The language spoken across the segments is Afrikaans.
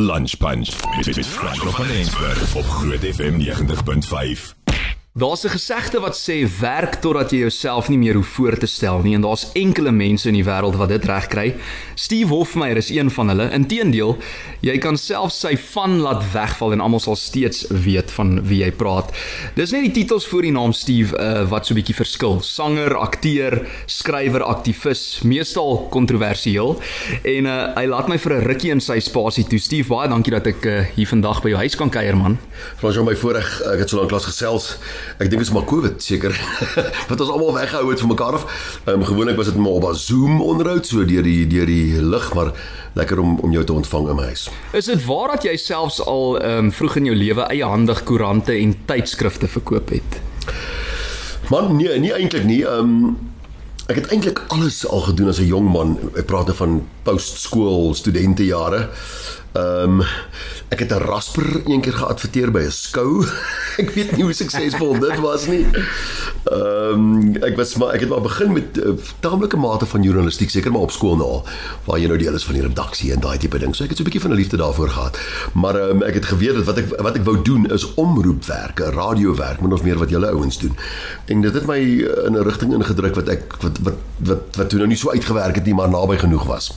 Lunch Punch met Franco van Eensberg op Groot FM 90.5. Daar's 'n gesegde wat sê werk totdat jy jouself nie meer hoef voor te stel nie en daar's enkele mense in die wêreld wat dit regkry. Steve Hofmeyer is een van hulle. Inteendeel, jy kan self sy van laat wegval en almal sal steeds weet van wie jy praat. Dis net die titels voor die naam Steve uh, wat so 'n bietjie verskil. Sanger, akteur, skrywer, aktivis, meestal kontroversieel. En uh, hy laat my vir 'n rukkie in sy spasie toe. Steve, baie dankie dat ek uh, hier vandag by jou huis kan kuier, man. Vra jy my voorreg, ek het so lank klas gesels. Ek dink dit is maar COVID seker. wat ons almal weggehou het van mekaar af. Ehm um, gewoonlik was dit maar op 'n Zoom onderhoud so deur die deur die lig, maar lekker om om jou te ontvang in my huis. Is dit waar dat jy selfs al ehm um, vroeg in jou lewe eiehandig koerante en tydskrifte verkoop het? Man, nee, nie eintlik nie. Ehm um, ek het eintlik alles al gedoen as 'n jong man. Ek praat nou van postskool studentejare. Ehm um, ek het 'n rasper een keer geadverteer by 'n skou. ek weet nie hoe suksesvol dit was nie. Ehm um, ek was maar ek het maar begin met 'n uh, eh, taamlike mate van journalistiek seker maar op skool na waar jy nou deel is van die redaksie en daai tipe ding. So ek het so 'n bietjie van 'n liefde daarvoor gehad. Maar ehm um, ek het geweet dat wat ek wat ek wou doen is omroepwerk, radiowerk, min of meer wat julle ouens doen. En dit het my in 'n rigting ingedruk wat ek wat wat wat wat toe nou nie so uitgewerk het nie, maar naby genoeg was.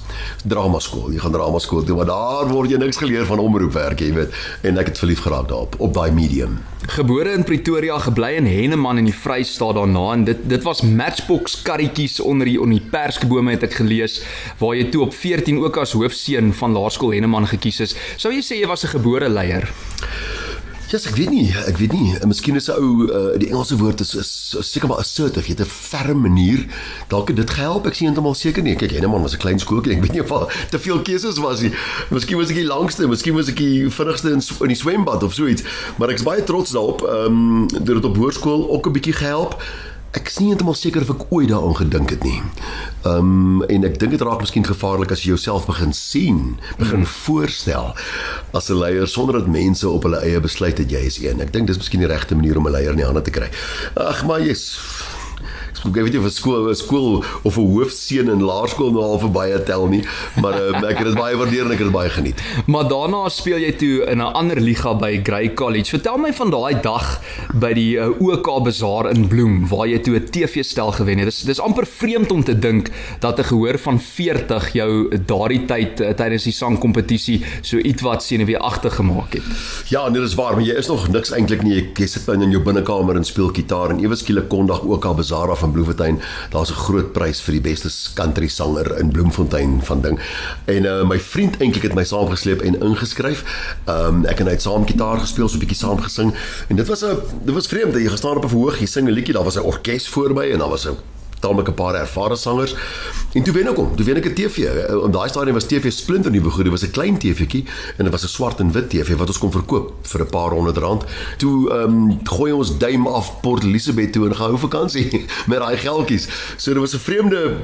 Drama skool. Jy gaan drama skool toe, maar daar word jy niks geleer van omroepwerk, jy weet. En ek het verlief geraak daarop op daai medium. Gebore in Pretoria, gebly in Henneman in die Vrystaat daarna en dit dit was matchbox karretjies onder die onder die perskebome het ek gelees waar jy toe op 14 ook as hoofseun van Laerskool Henneman gekies is. Sou jy sê jy was 'n gebore leier? Ja, yes, ek weet nie, ek weet nie. Miskien is 'n ou uh, die Engelse woord is seker maar assertive, jy het 'n ferm manier. Dalk het dit gehelp. Ek sien eintlik seker nie. Kyk, Henneman was 'n klein skooltjie. Ek weet nie of al te veel keuses was nie. Miskien was ek die langste, miskien was ek die vinnigste in, in die swembad of so iets. Maar ek's baie trots daarop. Ehm um, dit het op hoërskool ook 'n bietjie gehelp. Ek is nie heeltemal seker of ek ooit daaraan gedink het nie. Ehm um, en ek dink dit raak miskien gevaarlik as jy jouself begin sien, begin hmm. voorstel as 'n leier sonder dat mense op hulle eie besluit het jy is een. Ek dink dis miskien die regte manier om 'n leier in die hande te kry. Ag maar jy's ek weet nie of 'n skool 'n skool of 'n hoofseun in laerskool nou al verby tel nie, maar um, ek het dit baie waardeer en ek het dit baie geniet. Maar daarna speel jy toe in 'n ander liga by Grey College. Vertel my van daai dag by die uh, OK Bazaar in Bloem waar jy toe 'n TV-stel gewen het. Dis dis amper vreemd om te dink dat 'n gehoor van 40 jou daardie tyd uh, tydens die sangkompetisie so ietwat senuweeagtig gemaak het. Ja, nee, dis waar, maar jy is nog niks eintlik nie. Jy sit in jou binnekamer en speel gitaar en ewe skielik kondig OK Bazaar af van Bloemfontein. Daar's 'n groot prys vir die beste country sanger in Bloemfontein van ding. En uh, my vriend eintlik het my saamgesleep en ingeskryf. Ehm um, ek en hy het saam gitaar gespeel, so 'n bietjie saam gesing. En dit was 'n dit was vreemd. Jy gestaan op 'n verhoog, jy sing 'n liedjie, daar was 'n orkes voor my en daar was 'n taamlik 'n paar ervare sangers. En toe wen ek hom. Toe wen ek 'n TV. Op daai stadium was TV splinter nuwe goed. Dit was 'n klein TV'tjie en dit was 'n swart en wit TV wat ons kon verkoop vir 'n paar honderd rand. Toe ehm um, gooi ons duim af Port Elizabeth toe en gaan hou vakansie met daai geldjies. So dit was 'n vreemde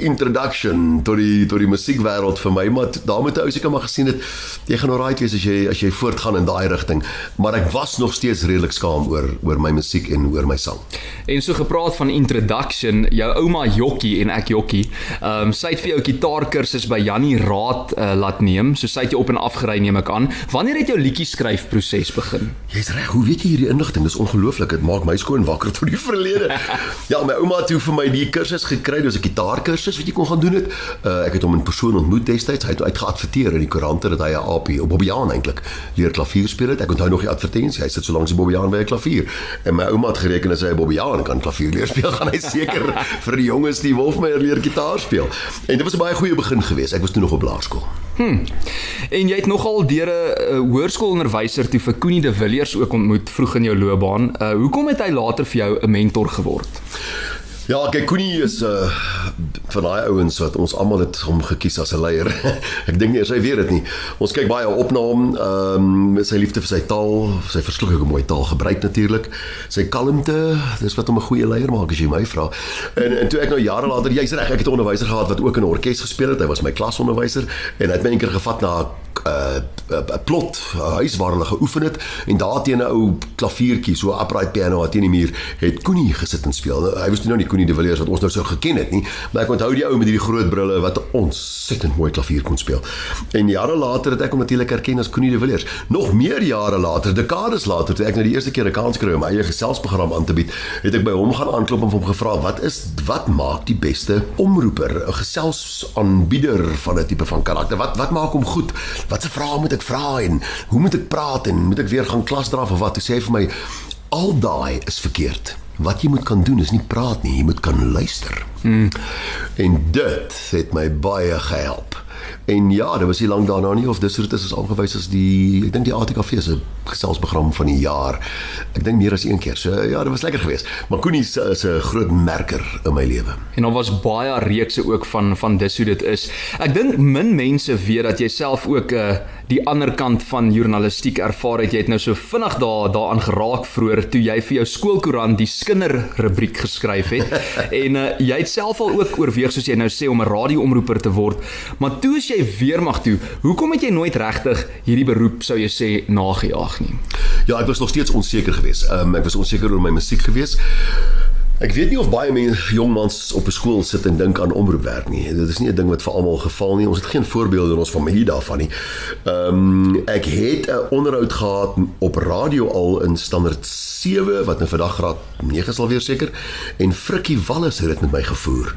introduction tot die tot die musiekwêreld vir my maar daarmee toe seker maar gesien het jy gaan alright wees as jy as jy voortgaan in daai rigting maar ek was nog steeds redelik skaam oor oor my musiek en oor my sang. En so gepraat van introduction jou ouma Jokkie en ek Jokkie ehm um, sy het vir jou gitaarkursus by Jannie Raad uh, laat neem so sy het jou op en af gery neem ek aan wanneer het jou liedjie skryf proses begin? Jy's reg hoe weet jy hierdie inligting dis ongelooflik dit maak my skoon wakker tot die verlede. ja my ouma het toe vir my die kursus gekry dis 'n gitaarkursus wat jy kon gaan doen het. Uh, ek het hom in persoon ontmoet destyds. Hy het uitgeadverteer in die koerante dat hy 'n AP op Bobbejaan eintlik leer klavier speel het. Ek onthou nog die advertensie. Hy sit so langs die Bobbejaan by 'n klavier. En my ouma het gereken as hy Bobbejaan kan klavier leer speel, gaan hy seker vir die jonges die Wolfmeyer leer gitaar speel. En dit was 'n baie goeie begin geweest. Ek was toe nog op laerskool. Hm. En jy het nogal deur 'n uh, hoërskoolonderwyser toe vir Koenie de Villiers ook ontmoet vroeg in jou loopbaan. Uh hoekom het hy later vir jou 'n mentor geword? Ja, kyk Koenie is uh van daai ouens wat ons almal het hom gekies as 'n leier. ek dink nie hy weet dit nie. Ons kyk baie op na hom, ehm um, sy liefde vir sy taal, sy verskriklike mooi taal gebruik natuurlik. Sy kalmte, dis wat hom 'n goeie leier maak as jy my vra. En en toe ek nou jare later, jy's reg, ek het 'n onderwyser gehad wat ook in 'n orkes gespeel het. Hy was my klasonderwyser en hy het my eendag gevat na uh, uh, plot uh, huis waar hulle geoefen het en daar teen 'n ou klaviertjie so upright piano teen die muur het Koenie gesit en speel. Nou, hy was nou nie Koenie de Villiers wat ons nou sou geken het nie, maar ek onthou die ou met hierdie groot brille wat ontsettend mooi klavier kon speel. En jare later het ek hom natuurlik herken as Koenie de Villiers. Nog meer jare later, dekades later, toe ek nou die eerste keer 'n kans kry om my eie geselsprogram aan te bied, het ek by hom gaan aanklop en hom gevra wat is wat maak die beste omroeper, 'n geselsaanbieder van 'n tipe van karakter. Wat wat maak hom goed? Watse vrae moet ek vra en hoe moet ek praat en moet ek weer gaan klas dra of wat? Hy sê vir my al daai is verkeerd. Wat jy moet kan doen is nie praat nie, jy moet kan luister. Hmm. En dit het my baie gehelp. En ja, dit was nie lank daarna nie of dis dit is aangewys as die ek dink die ATKV se geselsprogram van die jaar. Ek dink meer as een keer. So ja, dit was lekker geweest. Maar Koenie is 'n groot merker in my lewe. En daar was baie reekse ook van van dis hoe dit is. Ek dink min mense weet dat jy self ook 'n uh, eh, die ander kant van journalistiek ervaar het. Jy het nou so vinnig daar daaraan geraak vroeër toe jy vir jou skoolkoerant die skinder rubriek geskryf het. en uh, jy het self al ook oorweeg soos jy nou sê om 'n radioomroeper te word. Maar toe is jy weermag toe. Hoekom het jy nooit regtig hierdie beroep sou jy sê nagejaag nie? Ja, ek was nog steeds onseker geweest. Um, ek was onseker oor my musiek geweest. Ek weet nie of baie mense jong mans op 'n skool sit en dink aan omroepwerk nie. Dit is nie 'n ding wat vir almal geval nie. Ons het geen voorbeelde in ons familie daarvan nie. Ehm um, ek het 'n onderhoud gehad op radio al in standaard 7 wat nou vandag graad 9 sal wees seker en Frikkie Wallis het dit met my gevoer.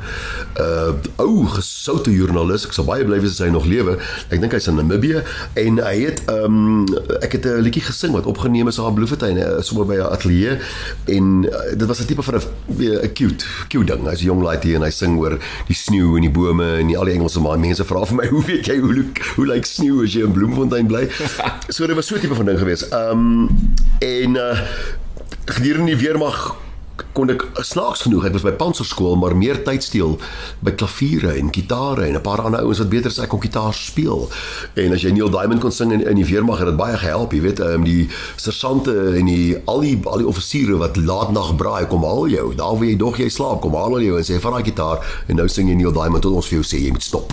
'n uh, Ou gesoute joernalis. Ek sal baie bly wees as hy nog lewe. Ek dink hy's in Namibië en hy het ehm um, ek het 'n liedjie gesing wat opgeneem is op Bloemfontein, sommer by 'n ateljee en uh, dit was 'n tipe van 'n 'n cute, cute ding. Hy's 'n jong laaitie en hy sing oor die sneeu en die bome en die, al die Engelse maar mense vra vir my, "Hoe weet jy hoe lyk hoe lyk sneeu as jy in Bloemfontein bly?" so dit was so 'n tipe van ding geweest. Ehm um, en uh gedurende die weermag kon ek snaaks genoeg, ek was by Panserskool, maar meer tyd steel by klaviere en gitare en 'n paar ander ouens wat beter as ek kon gitaar speel. En as jy Neil Diamond kon sing in, in die weermag het dit baie gehelp, jy weet, um, die sersante en die al die al die offisiere wat laatnag braai kom haal jou. Daar waar jy dog jy slaap, kom haal hulle jou en sê van daai gitaar en nou sing jy Neil Diamond tot ons vir jou sê jy moet stop.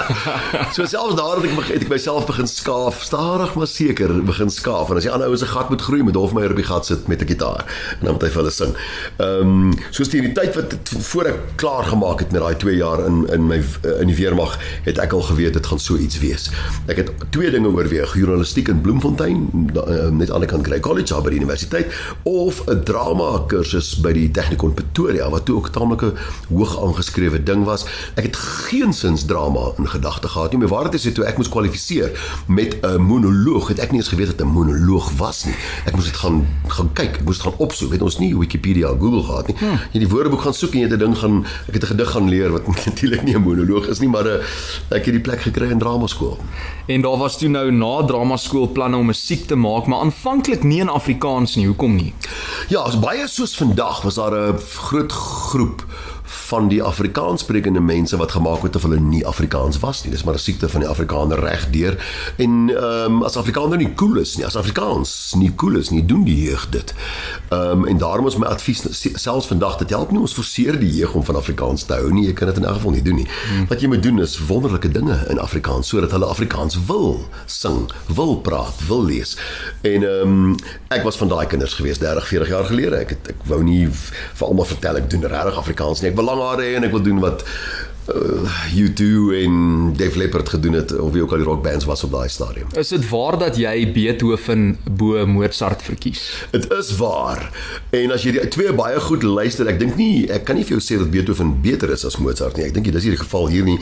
so selfs daar het ek het ek myself begin skaaf, stadig maar seker begin skaaf en as die ander ouens se gat moet groei, moet hof my op die gat sit met 'n gitaar en dan moet hy vir hulle sing. Ehm um, soos die tyd wat voor ek klaar gemaak het met daai 2 jaar in in my in die weermag het ek al geweet dit gaan so iets wees. Ek het twee dinge oorweeg, journalistiek in Bloemfontein, uh, net aan die kant Grey College by die universiteit of 'n drama kursus by die Technikon Pretoria wat toe ook taamlik 'n hoog aangeskrewe ding was. Ek het geensins drama in gedagte gehad nie, maar waar dit is toe ek moes kwalifiseer met 'n monoloog, het ek nie eens geweet wat 'n monoloog was nie. Ek moes dit gaan gaan kyk, ek moes dit gaan opsoek. Het ons nie Wikipedia Google gehad nie. Hmm. Jy die woordeboek gaan soek en jy het 'n ding gaan ek het 'n gedig gaan leer wat natuurlik nie 'n monoloog is nie, maar 'n ek het die plek gekry in drama skool. En daar was toe nou na drama skool planne om musiek te maak, maar aanvanklik nie in Afrikaans nie. Hoekom nie? Ja, as baie soos vandag was daar 'n groot groep van die Afrikaanssprekende mense wat gemaak het of hulle nie Afrikaans was nie. Dis maar 'n siekte van die Afrikaner regdeur. En ehm um, as Afrikaner nie cool is nie, as Afrikaans nie cool is nie, doen die jeug dit. Ehm um, en daarom is my advies selfs vandag dit help nie ons forceer die jeug om van Afrikaans te hou nie. Jy kan dit in elk geval nie doen nie. Hmm. Wat jy moet doen is wonderlike dinge in Afrikaans sodat hulle Afrikaans wil sing, wil praat, wil lees. En ehm um, ek was van daai kinders gewees 30, 40 jaar gelede. Ek het, ek wou nie vir almal vertel ek doen regtig Afrikaans nie. Ek wil lang hare en ek wil doen wat uh, U2 en Def Leppard gedoen het of wie ook al die rockbands was op daai stadium. Is dit waar dat jy Beethoven bo Mozart verkies? Dit is waar. En as jy die twee baie goed luister, ek dink nie ek kan nie vir jou sê dat Beethoven beter is as Mozart nie. Ek dink dis nie die geval hier nie.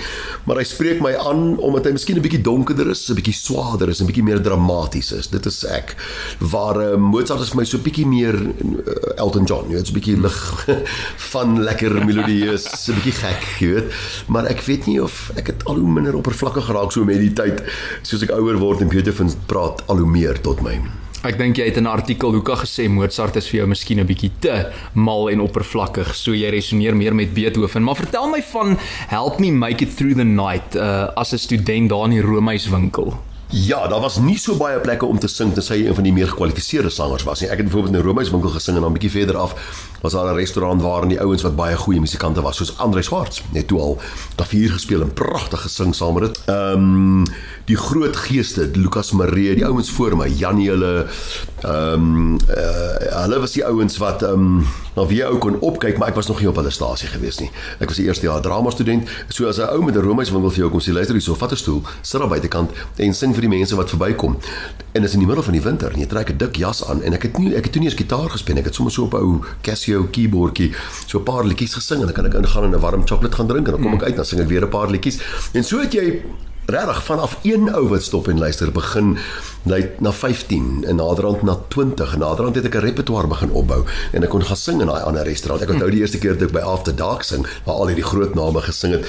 Maar hy spreek my aan omdat hy miskien 'n bietjie donkerder is, 'n bietjie swaarder is, 'n bietjie meer dramaties is. Dit is ek. Waar uh, Mozart is vir my so 'n bietjie meer uh, Elton John, jy weet, so 'n bietjie lig van lekker melodieus, 'n bietjie gek, jy weet maar ek weet nie of ek het al hoe minder oppervlakkig geraak so met die tyd soos ek ouer word en Beethoven praat al hoe meer tot my. Ek dink jy het in 'n artikel Luka gesê Mozart is vir jou miskien 'n bietjie te mal en oppervlakkig, so jy resoneer meer met Beethoven. Maar vertel my van Help Me Make It Through the Night uh, as 'n student daar in die Romeis winkel. Ja, daar was nie so baie plekke om te sing tensy jy een van die meer gekwalifiseerde sangers was nie. Ek het byvoorbeeld in 'n Romeis winkel gesing en dan 'n bietjie verder af was daar 'n restaurant waar die ouens wat baie goeie musikante was, soos Andre Swarts, net toe al klavier gespeel en pragtig gesing saam met dit. Ehm um, die groot geeste, Lukas Maree, die ouens voor my, Janie hulle ehm um, uh, hulle was die ouens wat ehm um, na wie ou kon opkyk, maar ek was nog nie op hulle stasie gewees nie. Ek was die eerste jaar drama student, so as 'n ou met 'n Romeis winkel vir jou kom sê luister hierso, vat 'n stoel, sit daar buitekant en sing vir die mense wat verbykom. En is in die middel van die winter jy trek 'n dik jas aan en ek het nie ek het toe nie eens gitaar gespeel, ek het sommer so op 'n ou Casio keyboardjie so 'n paar liedjies gesing en dan kan ek ingaan en 'n warm chocolate gaan drink en dan kom ek uit en dan sing ek weer 'n paar liedjies. En so het jy regtig vanaf een ou wat stop en luister begin net na 15 en naderhand na 20 en naderhand het ek 'n repertoire begin opbou en ek kon gaan sing in daai ander restaurant. Ek onthou die eerste keer toe ek by After Dark sing waar al hierdie groot name gesing het,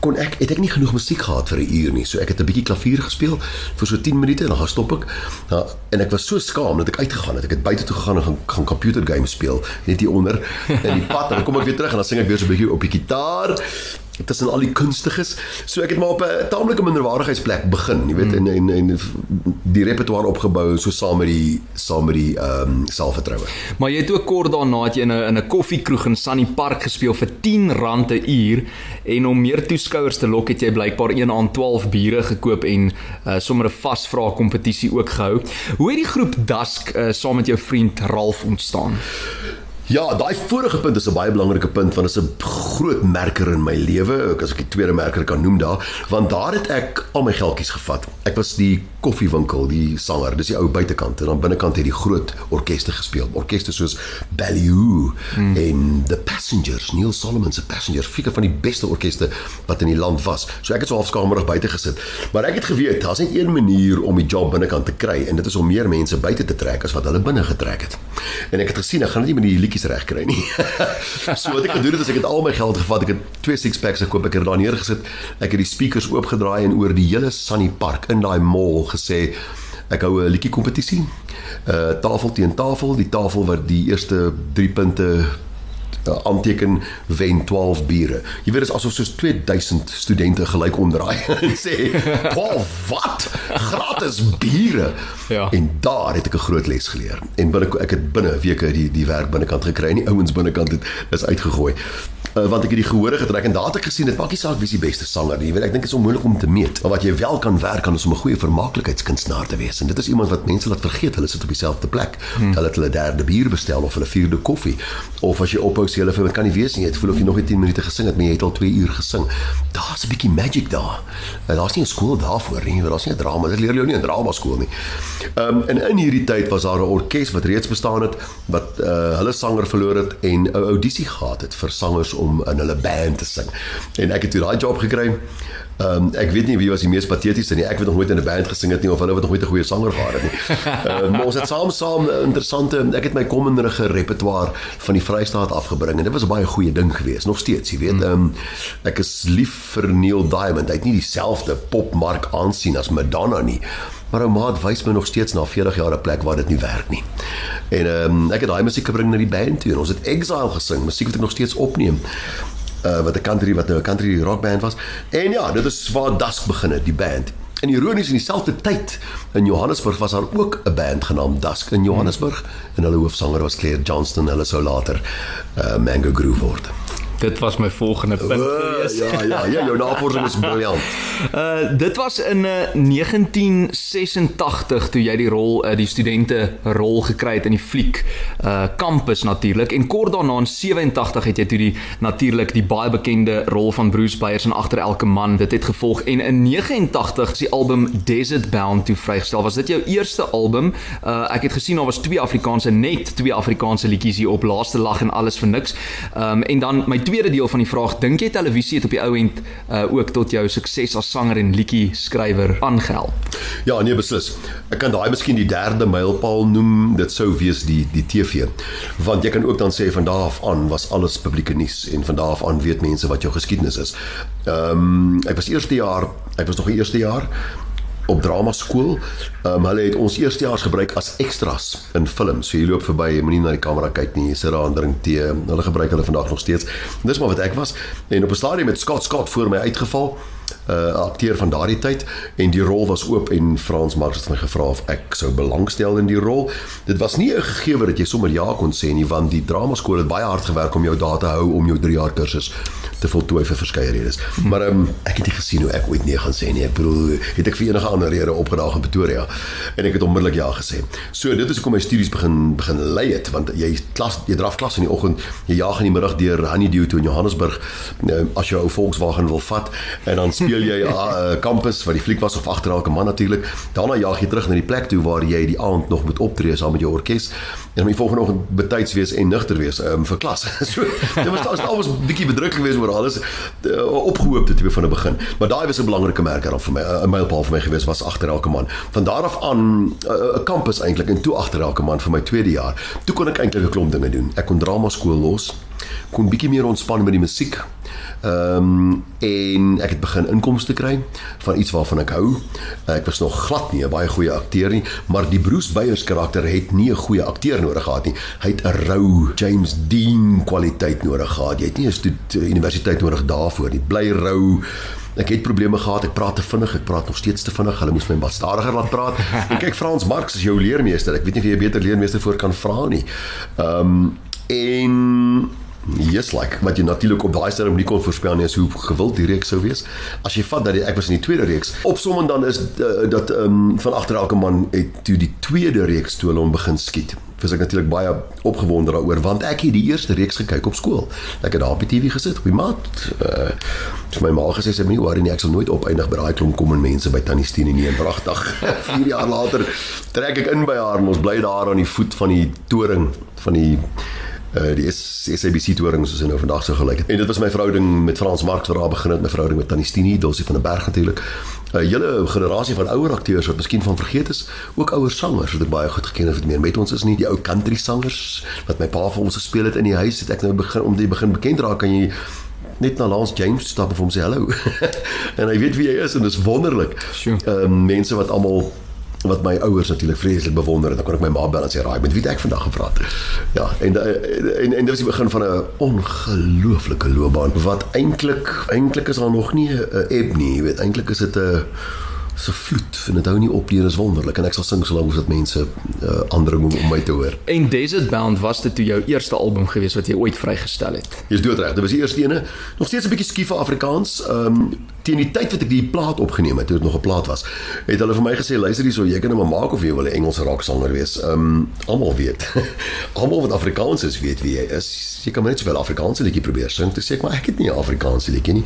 kon ek het ek nie genoeg musiek gehad vir 'n uur nie. So ek het 'n bietjie klavier gespeel vir so 10 minute en dan gaan stop ek. Nou, en ek was so skaam dat ek uitgegaan het. Ek het buite toe gegaan en gaan gaan computer games speel net hier onder in die pad en dan kom ek weer terug en dan sing ek weer so 'n bietjie op die gitaar tussen al die kunstiges. So ek het maar op 'n taamlike minderwaardigheidsplek begin, jy weet, mm. en, en en die repertoire opgebou so saam met die saam met die ehm um, selfvertroue. Maar jy het ook kort daarna het jy in 'n in 'n koffiekroeg in Sunny Park gespeel vir 10 rand 'n uur en om meer toeskouers te lok het jy blykbaar een aan 12 biere gekoop en uh, sommer 'n vasvra kompetisie ook gehou. Hoe het die groep Dusk uh, saam met jou vriend Ralf ontstaan? Ja, daai vorige punt is 'n baie belangrike punt want dit is 'n groot merker in my lewe, as ek die tweede merker kan noem daar, want daar het ek al my geldjies gevat. Ek was die koffiewinkel, die sanger, dis die ou buitekant en dan binnekant het die groot orkeste gespeel. Orkeste soos Ballyhoo hmm. en The Passengers, Neil Solomon se Passengers, fike van die beste orkeste wat in die land was. So ek het so halfskamerig buite gesit. Maar ek het geweet, daar's net een manier om die job binnekant te kry en dit is om meer mense buite te trek as wat hulle binne getrek het. En ek het gesien, ek gaan dit nie met die liedjies reg kry nie. so wat ek gedoen het is ek het al my geld gevat, ek het twee six packs gekoop, ek het daar neergesit, ek het die speakers oopgedraai en oor die hele Sunny Park in daai mall gesê ek hou 'n liedjie kompetisie. Uh tafel teen tafel, die tafel wat die eerste 3 punte uh, aanteken wen 12 biere. Jy weet dit is asof soos 2000 studente gelyk omdraai en sê 12 wat? Gratis biere. Ja. En daar het ek 'n groot les geleer. En binne ek het binne weke die die werk binnekant gekry en die ouens binnekant het is uitgegooi uh, want ek het die gehore getrek en daar het ek gesien dit maak nie saak wie se beste sanger nie. Jy weet ek dink dit is onmoontlik om te meet. Maar wat jy wel kan werk aan is om 'n goeie vermaaklikheidskunstenaar te wees. En dit is iemand wat mense laat vergeet hulle sit op dieselfde plek. Hmm. Hulle het hulle derde bier bestel of hulle vierde koffie of as jy ophou sê hulle vir kan nie wees nie. Jy voel of jy nog net 10 minute gesing het, maar jy het al 2 uur gesing. Daar's 'n bietjie magic daar. En daar's nie 'n skool daarvoor nie. Daar's nie 'n drama. Dit leer jy nie in drama skool nie. Ehm um, en in hierdie tyd was daar 'n orkes wat reeds bestaan het wat uh, hulle sanger verloor het en 'n audisie gehad het vir sangers om in hulle band te sing. En ek het toe daai job gekry. Ehm um, ek weet nie wie was die mees patetiese nie. Ek het nog nooit in 'n band gesing het nie of hulle wat nog nooit 'n goeie sanger gehad het nie. Ehm uh, maar ons het saam saam interessante ek het my kommenderige repertoire van die Vrystaat afgebring en dit was 'n baie goeie ding geweest. Nog steeds, jy weet, ehm um, ek is lief vir Neil Diamond. Hy het nie dieselfde popmark aansien as Madonna nie. Maar ou maat wys my nog steeds na 40 jaar 'n plek waar dit nie werk nie. En ehm um, ek het daai musiek gebring na die band toe en ons het Exile gesing, musiek wat ek nog steeds opneem. Uh wat 'n country wat nou 'n country rock band was. En ja, dit is waar Dusk begin het, die band. En ironies in dieselfde tyd in Johannesburg was daar ook 'n band genaamd Dusk in Johannesburg en hulle hoofsanger was Claire Johnston, hulle sou later uh Mango Groove word. Dit was my volgende punt gewees. Ja, ja, ja, jou navorsing is briljant. Uh dit was in uh, 1986 toe jy die rol uh, die studente rol gekry het in die fliek uh kampus natuurlik en kort daarna in 87 het jy toe die natuurlik die baie bekende rol van Bruce Byers in agter elke man dit het gevolg en in 89 is die album Desert Bound toe vrygestel. Was dit jou eerste album? Uh ek het gesien daar was twee Afrikaanse net twee Afrikaanse liedjies hier op Laaste Lag en alles vir niks. Um en dan my tweede deel van die vraag, dink jy televisie het op die ou end uh, ook tot jou sukses as sanger en liedjie skrywer aangehelp? Ja, nee beslis. Ek kan daai miskien die derde mylpaal noem. Dit sou wees die die TV. Want jy kan ook dan sê van daardie af aan was alles publieke nuus en van daardie af aan weet mense wat jou geskiedenis is. Ehm um, ek was eerste jaar, ek was nog die eerste jaar op drama skool. Ehm um, hulle het ons eerstejaars gebruik as extras in films. So jy loop verby, jy moenie na die kamera kyk nie. Jy sit daar en drink tee. Hulle gebruik hulle vandag nog steeds. Dis maar wat ek was. En op 'n stadium het Scott Scott voor my uitgeval. uh, akteur van daardie tyd en die rol was oop en Frans Marx het my gevra of ek sou belangstel in die rol. Dit was nie 'n gegewe dat jy sommer ja kon sê nie want die dramaskool het baie hard gewerk om jou daar te hou om jou 3 jaar kursus te voltooi vir verskeie redes. Maar um, ek het nie gesien hoe ek ooit nee gaan sê nie. Ek bedoel, het ek vir enige ander rede opgedaag in Pretoria en ek het onmiddellik ja gesê. So dit is hoekom my studies begin begin lei het want jy klas jy draf klas in die oggend, jy jaag in die middag deur Honeydew toe in Johannesburg uh, as jy ou Volkswagen wil vat en dan speel jy uh, kampus wat die fliek was of agter elke man natuurlik. Daarna jaag jy terug na die plek toe waar jy die aand nog moet optree saam met jou orkes en dan die volgende oggend betyds wees en nugter wees um, vir klas. so dit was dit was 'n bietjie bedrukking geweest oor alles uh, opgehoop het van die begin. Maar daai was 'n belangrike merker dan vir my 'n mylpaal vir my geweest was agter elke man. Van daar af aan 'n uh, kampus eintlik en toe agter elke man vir my tweede jaar. Toe kon ek eintlik 'n klomp dinge doen. Ek kon drama skool los kon bietjie meer ontspan met die musiek. Ehm um, en ek het begin inkomste kry van iets waarvan ek hou. Ek was nog glad nie 'n baie goeie akteur nie, maar die Bruce Beyers karakter het nie 'n goeie akteur nodig gehad nie. Hy het 'n rou James Dean kwaliteit nodig gehad. Jy het nie 'n universiteit nodig daarvoor nie. Bly rou. Ek het probleme gehad. Ek praat te vinnig. Ek praat nog steeds te vinnig. Hulle moes my wat stadiger laat praat. En kyk Frans Marx is jou leermeester. Ek weet nie of jy 'n beter leermeester voor kan vra nie. Ehm um, en Yes like wat jy natuurlik op daai stadium nie kon voorspel nie is hoe gewild die reeks sou wees. As jy vat dat die, ek was in die tweede reeks. Opsommend dan is uh, dat ehm um, van agter elke man het toe die tweede reeks toe hulle hom begin skiet. Was ek natuurlik baie opgewonde daaroor want ek het die eerste reeks gekyk op skool. Ek het daar op die TV gesit. Wie maat? Uh my ma gesê sy moenie worry nie, ek sal nooit opeindig by daai klomp kom en mense by Tannie Stine nie en pragtig. 4 jaar later trek ek in by haar en ons bly daar aan die voet van die toring van die uh, die SABC toring soos hy nou vandag sou gelyk het. En dit was my verhouding met Frans Marx wat daar begin het, my verhouding met Tannie Stini, Dulcie van der Berg natuurlik. 'n uh, Hele generasie van ouer akteurs wat miskien van vergeet is, ook ouer sangers wat ek baie goed geken het meer met ons is nie die ou country sangers wat my pa vir ons gespeel het in die huis, het ek nou begin om die begin bekend raak kan jy net na Lance James stap en vir hom sê hallo. en hy weet wie hy is en dit is wonderlik. Ehm sure. um, mense wat almal wat my ouers natuurlik vreeslik bewonder en dan kon ek my ma bel en sê raai met wie het ek vandag gepraat ja en en en dit was die begin van 'n ongelooflike loopbaan wat eintlik eintlik is daar nog nie 'n ebb nie jy weet. Eintlik is dit 'n so vloed en dit hou nie op nie dis wonderlik en ek sal sing solank as dit mense uh, aandring om, om my te hoor. En Desert Bound was dit toe jou eerste album gewees wat jy ooit vrygestel het. Jy's doodreg, dit was die eerste ene. Nog steeds 'n bietjie skief vir Afrikaans. Ehm um, teen die tyd wat ek die plaat opgeneem het, toe dit nog 'n plaat was, het hulle vir my gesê luister hierso, jy kan net nou maar maak of jy wil 'n Engelse rocksanger wees. Ehm um, almal weet. almal wat Afrikaans is weet wie jy is. Jy kan net sowel Afrikaanse liedjie probeer sing. Toe sê ek maar ek het nie 'n Afrikaanse liedjie nie.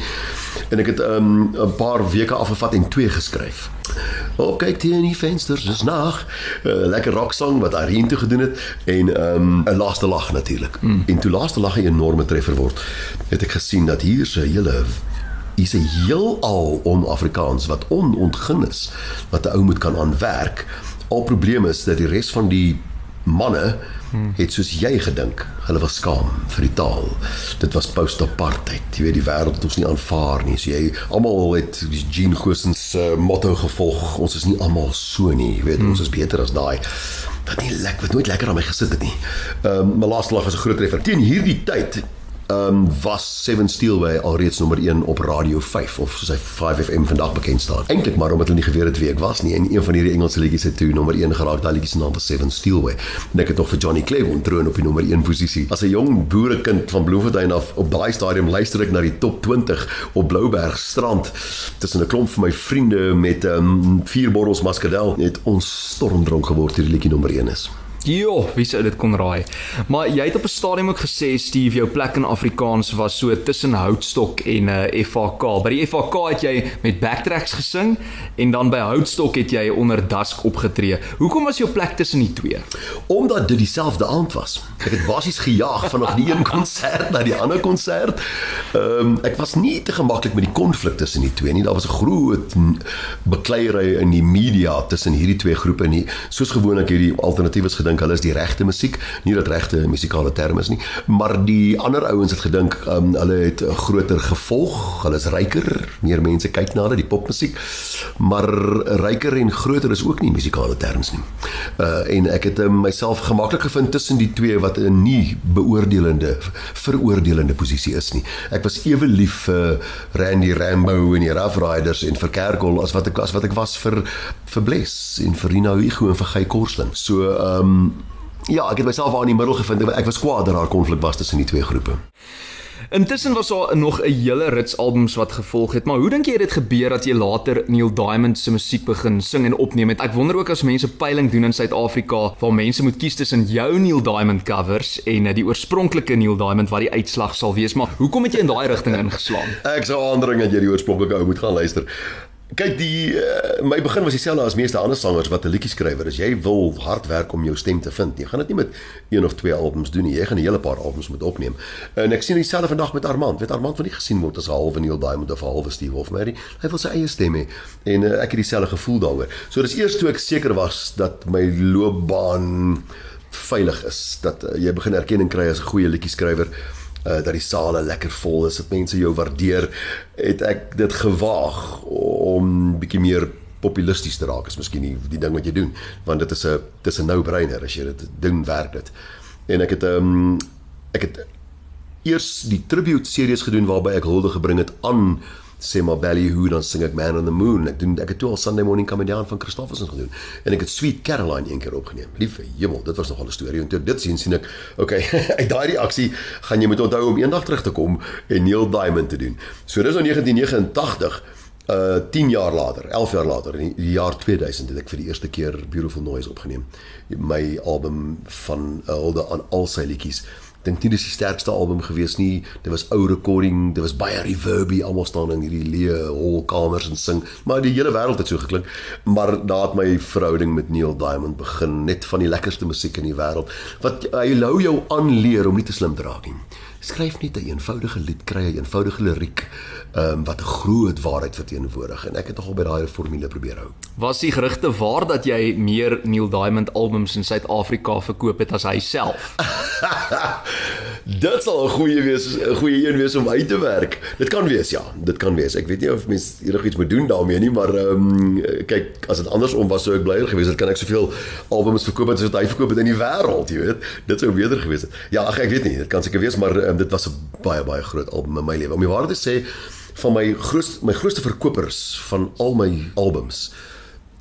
En ek het ehm um, 'n paar weke afgevat en twee geskryf skryf. Op kyk teen die vensters is nag. uh, Lekker rocksong wat Arien toe gedoen het en ehm, 'n um, laaste lag natuurlik. Mm. En toe laaste lag 'n enorme treffer word. Het ek gesien dat hier se hele is 'n heelal on-Afrikaans wat onontgin is wat 'n ou moet kan aanwerk. Al probleme is dat die res van die manne het soos jy gedink. Hulle was skaam vir die taal. Dit was post-apartheid. Jy weet die wêreld het ons nie aanvaar nie. So jy almal het Jean Goosens se uh, motto gevolg. Ons is nie almal so nie. Jy weet hmm. ons is beter as daai. Wat nie lekker, wat nooit lekker aan my gesit het nie. Ehm um, my laaste lag was 'n groot treffer. Teen hierdie tyd um, was Seven Steelway alreeds nommer 1 op Radio 5 of soos hy 5FM vandag bekend staan. Eintlik maar omdat hulle nie geweet het wie ek was nie en een van hierdie Engelse liedjies het toe nommer 1 geraak. Daai liedjie se naam was Seven Steelway. En ek het nog vir Johnny Cleveland troon op die nommer 1 posisie. As 'n jong boerekind van Bloemfontein af op daai stadium luister ek na die top 20 op Blouberg strand tussen 'n klomp van my vriende met um, vier bottels Muscadel. Het ons stormdronk geword hierdie liedjie nommer 1 is. Jo, wie sou dit kon raai? Maar jy het op 'n stadium ook gesê Steve, jou plek in Afrikaans was so tussen Houtstok en 'n uh, eh, FHK. By die FHK het jy met backtracks gesing en dan by Houtstok het jy onder Dusk opgetree. Hoekom was jou plek tussen die twee? Omdat dit dieselfde aand was. Ek het basies gejaag vanaf die een konsert na die ander konsert. Ehm um, ek was nie te gemaklik met die konflik tussen die twee nie. Daar was 'n groot bekleierery in die media tussen hierdie twee groepe nie. Soos gewoonlik hierdie alternatiewe gedink gedink hulle is die regte musiek, nie dat regte musikale term is nie, maar die ander ouens het gedink um, hulle het 'n groter gevolg, hulle is ryker, meer mense kyk na hulle, die popmusiek. Maar ryker en groter is ook nie musikale terms nie. Uh en ek het um, myself gemaklik gevind tussen die twee wat 'n nie beoordelende veroordelende posisie is nie. Ek was ewe lief vir Randy Rambo en die Rough Riders en vir Kerkol as wat ek as wat ek was vir vir Bless en vir Rina Hugo en vir Gey Korsling. So ehm um, ja, ek het myself aan die middel gevind. Ek was kwaad dat daar konflik was tussen die twee groepe. Intussen was daar nog 'n hele rits albums wat gevolg het, maar hoe dink jy dit gebeur dat jy later Neil Diamond se musiek begin sing en opneem het? Ek wonder ook as mense peiling doen in Suid-Afrika waar mense moet kies tussen jou Neil Diamond covers en eh, die oorspronklike Neil Diamond wat die uitslag sal wees, maar hoekom het jy in daai rigting ingeslaan? Ek sou aandring dat jy die oorspronklike ou moet gaan luister. Kyk die uh, my begin was dieselfde as meeste ander sangers wat 'n liedjie skrywer is. Jy wil hard werk om jou stem te vind. Jy gaan dit nie met een of twee albums doen nie. Jy gaan 'n hele paar albums moet opneem. En ek sien dieselfde vandag met Armand. Weet Armand wil nie gesien word as 'n halwe Neil Diamond of 'n halwe Steve Hofmeyr. Hy wil sy eie stem hê en uh, ek het dieselfde gevoel daaroor. So dis eers toe ek seker was dat my loopbaan veilig is, dat uh, jy begin erkenning kry as 'n goeie liedjie skrywer uh, dat die sale lekker vol is, dat mense jou waardeer, het ek dit gewaag om bietjie meer populisties te raak is miskien nie die ding wat jy doen want dit is 'n dis 'n no-brainer as jy dit doen werk dit. En ek het ehm um, ek het eers die tribute series gedoen waarby ek hulde gebring het aan sê maar Ballyhoo dan sing ek Man on the Moon. Ek doen ek het toe al Sunday Morning Coming Down van Christofferson gedoen en ek het Sweet Caroline een keer opgeneem. Liewe hemel, dit was nogal 'n storie. En toe dit sien sien ek, okay, uit daai reaksie gaan jy moet onthou om eendag terug te kom en Neil Diamond te doen. So dis nou 1989 uh 10 jaar later, 11 jaar later in die jaar 2000 het ek vir die eerste keer Beautiful Noise opgeneem. My album van uh, hulde aan al sy liedjies dink nie dis die sterkste album gewees nie. Dit was ou recording, dit was baie reverby, almal staan in hierdie leë hol kamers en sing, maar die hele wêreld het so geklink. Maar daar het my verhouding met Neil Diamond begin, net van die lekkerste musiek in die wêreld. Wat hy hou jou aanleer om nie te slim te raak nie. Skryf net 'n eenvoudige lied, kry 'n eenvoudige liriek um, wat 'n groot waarheid verteenwoordig en ek het nogal by daai formule probeer hou. Was die gerugte waar dat jy meer Neil Diamond albums in Suid-Afrika verkoop het as hy self? dit sal 'n goeie wees, 'n goeie een wees om uit te werk. Dit kan wees, ja, dit kan wees. Ek weet nie of mens enigiets moet doen daarmee nie, maar ehm um, kyk, as dit andersom was sou ek blyer gewees het. Kan ek soveel albums verkoop as wat hy verkoop het in die wêreld, jy weet. Dit sou beter gewees het. Ja, ag ek weet nie, dit kan seker wees, maar um, dit was 'n baie baie groot album in my lewe. Om die waarheid te sê, van my groot my grootste verkopers van al my albums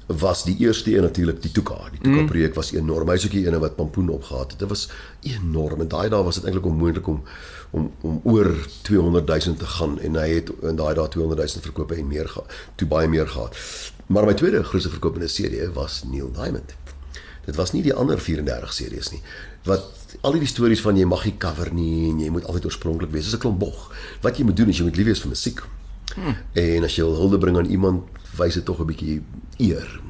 was die eerste een natuurlik die Tuka. Die Tuka mm. projek was enorm. Hy's ook die ene wat Pampoen opgehaat het. Dit was enorm. En daai dae was dit eintlik onmoontlik om om om oor 200 000 te gaan en hy het in daai dae 200 000 verkope en meer gehad. Toe baie meer gehad. Maar my tweede grootste verkopende CD was Neil Diamond. Dit was nie die ander 34 series nie. Wat al die stories van jy mag nie cover nie en jy moet altyd oorspronklik wees. Dis 'n klomp bog. Wat jy moet doen is jy moet lief wees vir musiek. Hmm. En as jy wil hulde bring aan iemand, wys dit tog 'n bietjie eer.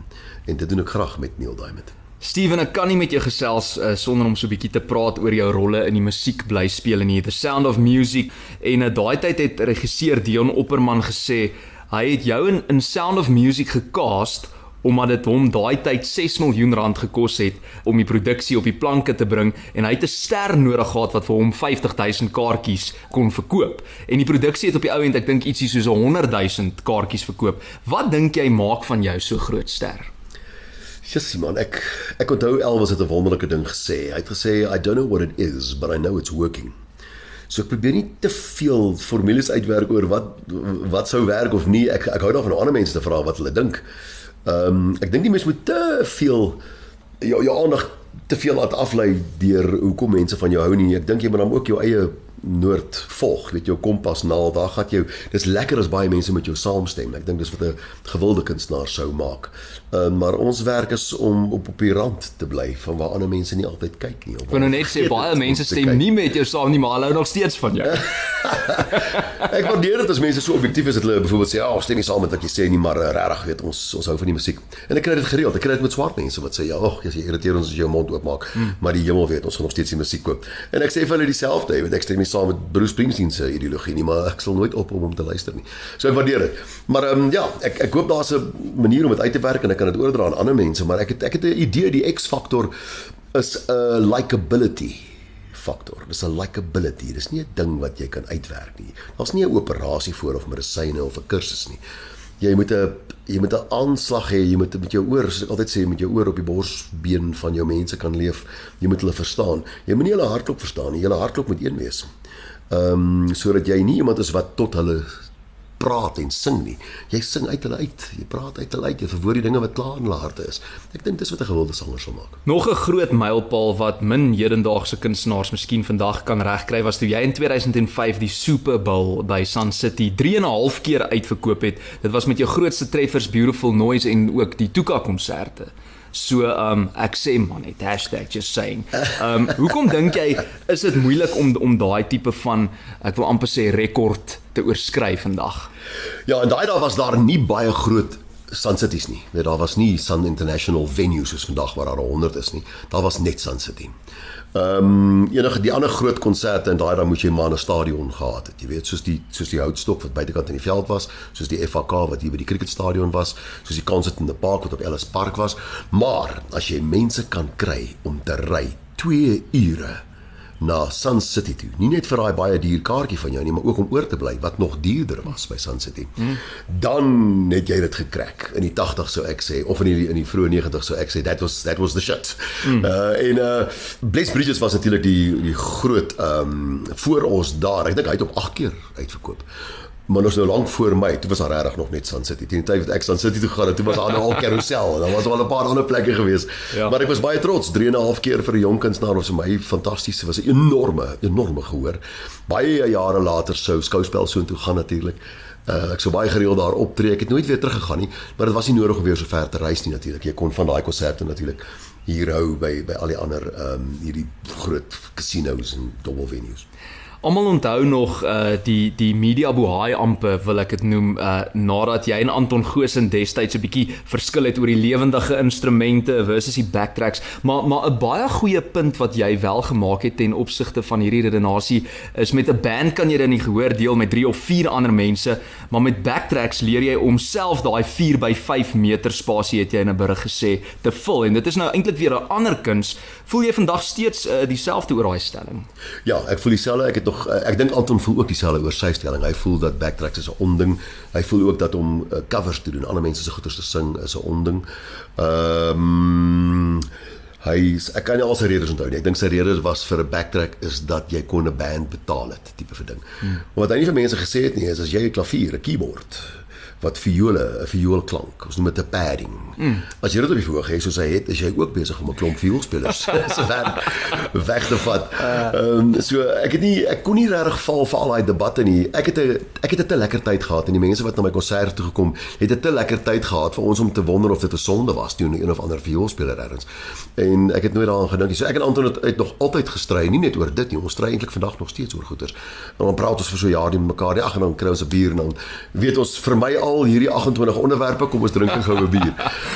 En dit doen ek graag met Neil Diamond. Steven, ek kan nie met jou gesels uh, sonder om so 'n bietjie te praat oor jou rolle in die musiek bly speel in The Sound of Music. En uh, daai tyd het regisseur Dion Opperman gesê hy het jou in, in Sound of Music gecast omdat dit hom daai tyd 6 miljoen rand gekos het om die produksie op die planke te bring en hy het 'n ster nodig gehad wat vir hom 50000 kaartjies kon verkoop. En die produksie het op die ou end ek dink ietsie soos 100000 kaartjies verkoop. Wat dink jy maak van jou so groot ster? Jessie man, ek ek onthou Elvis het 'n wonderlike ding gesê. Hy het gesê I don't know what it is, but I know it's working. So ek probeer nie te veel formules uitwerk oor wat wat sou werk of nie. Ek ek hou daarvan om ander mense te vra wat hulle dink. Ehm um, ek dink die mens moet te veel jou jou aandag te veel laat aflei deur hoekom mense van jou hou nie. Ek dink jy moet dan ook jou eie noord volg, weet jou kompas naal, daar gaan jy. Dis lekker as baie mense met jou saamstem. Ek dink dis wat 'n gewilde kunstenaar sou maak. Ehm uh, maar ons werk is om op op die rand te bly van waar ander mense nie altyd kyk nie. Ek wil nou net sê baie mense stem nie met jou saam nie, maar hulle hou nog steeds van jou. ek waardeer dit as mense so objektief is dat hulle byvoorbeeld sê, "Ag, oh, stem nie saam met wat jy sê nie, maar uh, regtig weet ons ons hou van die musiek." En ek kry dit gereeld. Ek kry dit met swart mense wat sê, "Ja, ag, jy irriteer ons as jy jou mond oopmaak." Hmm. Maar die hemel weet ons gaan nog steeds die musiek koop. En ek sê vir hulle dieselfde, jy weet ek stem saam met Bruce Springsteen se ideologie nie, maar ek sal nooit op om hom te luister nie. So ek waardeer dit. Maar ehm um, ja, ek ek hoop daar's 'n manier om dit uit te werk en ek kan dit oordra aan ander mense, maar ek het ek het 'n idee die X-faktor is 'n likability faktor. Dis 'n likability. Dis nie 'n ding wat jy kan uitwerk nie. Daar's nie 'n operasie voor of medisyne of 'n kursus nie. Jy moet 'n jy moet 'n aanslag hê, jy moet met jou oor, soos ek altyd sê, met jou oor op die borsbeen van jou mense kan leef. Jy moet hulle verstaan. Jy moet nie hulle hartklop verstaan nie. Julle hartklop moet een wees. Ehm um, sodat jy nie iemand is wat tot hulle praat en sing nie. Jy sing uit hulle uit. Jy praat uit hulle uit. Jy verwoord die dinge wat klaar in hulle harte is. Ek dink dis wat 'n gewilde sanger sal maak. Nog 'n groot mylpaal wat min hedendaagse kunstenaars miskien vandag kan regkry was toe jy in 2005 die Super Bowl by Sun City 3 en 'n half keer uitverkoop het. Dit was met jou grootste treffers Beautiful Noise en ook die Tuka konserte. So um ek sê man net #just saying. Um hoekom dink jy is dit moeilik om om daai tipe van ek wil amper sê rekord te oorskry vandag? Ja, en daai dae was daar nie baie groot Sun Cities nie. Nee, daar was nie Sun International venues soos vandag waar daar 100 is nie. Daar was net Sun City. Ehm um, enige die ander groot konserte en daai dan moet jy maar 'n stadion gehad het. Jy weet soos die soos die houtstok wat buitekant in die veld was, soos die FAK wat hier by die cricketstadion was, soos die Concert in the Park wat op Ellis Park was. Maar as jy mense kan kry om te ry 2 ure na Sun City toe. Nie net vir daai baie duur kaartjie van jou nie, maar ook om oor te bly wat nog duurder was by Sun City. Hmm. Dan het jy dit gekrak. In die 80 sou ek sê of in die in die vroeë 90 sou ek sê that was that was the shit. Hmm. Uh en uh Bless Bridges was natuurlik die die groot ehm um, voor ons daar. Ek dink hy het op 8 keer uitverkoop maar ons nou lank voor my, toe was daar regtig nog net Sun City. Teen die tyd wat ek Sun City toe gegaan het, toe was daar nou al Carousel en daar was al 'n paar ander plekke gewees. Ja. Maar ek was baie trots, 3 en 'n half keer vir 'n jong kunstenaar was vir my fantasties. Dit was 'n enorme, enorme gehoor. Baie jare later sou skouspel so intoe gaan natuurlik. Uh, ek sou baie gereeld daar optree. Ek het nooit weer teruggegaan nie, maar dit was nie nodig om weer so ver te reis nie natuurlik. Jy kon van daai konserte natuurlik hier hou by by al die ander ehm um, hierdie groot casinos en double venues. Almal onthou nog uh die die media bohaai ampe wil ek dit noem uh nadat jy en Anton Goosen destyds 'n bietjie verskil het oor die lewendige instrumente versus die backtracks. Maar maar 'n baie goeie punt wat jy wel gemaak het ten opsigte van hierdie redenasie is met 'n band kan jy dit nie gehoor deel met 3 of 4 ander mense maar met backtracks leer jy om self daai 4 by 5 meter spasie het jy in 'n berig gesê te vul. En dit is nou eintlik weer 'n ander kuns voel jy vandag steeds uh, dieselfde oor daai stelling? Ja ek voel dieselfde ek het nog uh, ek dink Anton voel ook dieselfde oor sy stelling. Hy voel dat backtracks is 'n onding. Hy voel ook dat om uh, covers te doen, ander mense se goeders te sing is 'n onding. Ehm um, hy ek kan nie al sy redes onthou nie. Ek dink sy rede was vir 'n backtrack is dat jy kon 'n band betaal het, tipe van ding. Hmm. Wat hy nie vir mense gesê het nie is as jy 'n klavier, 'n keyboard wat viole, 'n vioolklank. Ons noem dit 'n padding. Mm. As jy dit op die verhoog het soos hy het, is jy ook besig om 'n klomp vioolspelers se werk weg te vat. Ehm um, so ek het nie ek kon nie regtig val vir al daai debatte nie. Ek het 'n ek het 'n te lekker tyd gehad en die mense wat na my konsert toe gekom het 'n te lekker tyd gehad vir ons om te wonder of dit 'n sonde was toe een of ander vioolspeler ergens. En ek het nooit daaraan gedink nie. So ek en Anton het, het nog altyd gestry, nie net oor dit nie. Ons stry eintlik vandag nog steeds oor goeters. En dan praat ons vir so jaar die met mekaar. Ag en dan kry ons 'n bier en dan weet ons vir my al hierdie 28 onderwerpe kom ons drink 'n goue bier.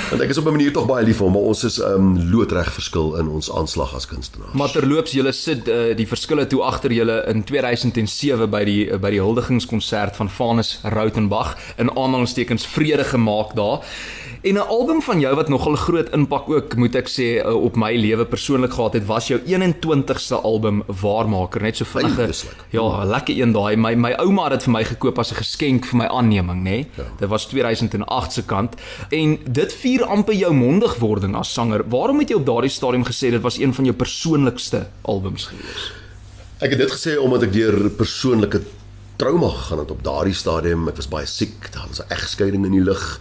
Want ek is op 'n manier tog baie lief vir hom, maar ons is um loodreg verskil in ons aanslag as kunstenaars. Maar terloops, julle sit uh, die verskille toe agter julle in 2007 by die uh, by die huldigingskonsert van Vanus Rautenbach in aanhalingstekens vrede gemaak daar. En 'n album van jou wat nogal groot impak ook moet ek sê uh, op my lewe persoonlik gehad het, was jou 21ste album Waarmaker, net so vinnige. Ja, lekker een daai. My my ouma het dit vir my gekoop as 'n geskenk vir my aanneming, nê. Nee? Ja. Dit was 2008 se kant en dit vier amper jou mondigwording as sanger. Waarom het jy op daardie stadium gesê dit was een van jou persoonlikste albums gewees? Ek het dit gesê omdat ek deur persoonlike trauma gegaan het op daardie stadium. Ek was baie siek, daar was 'n egskeiding in die lug.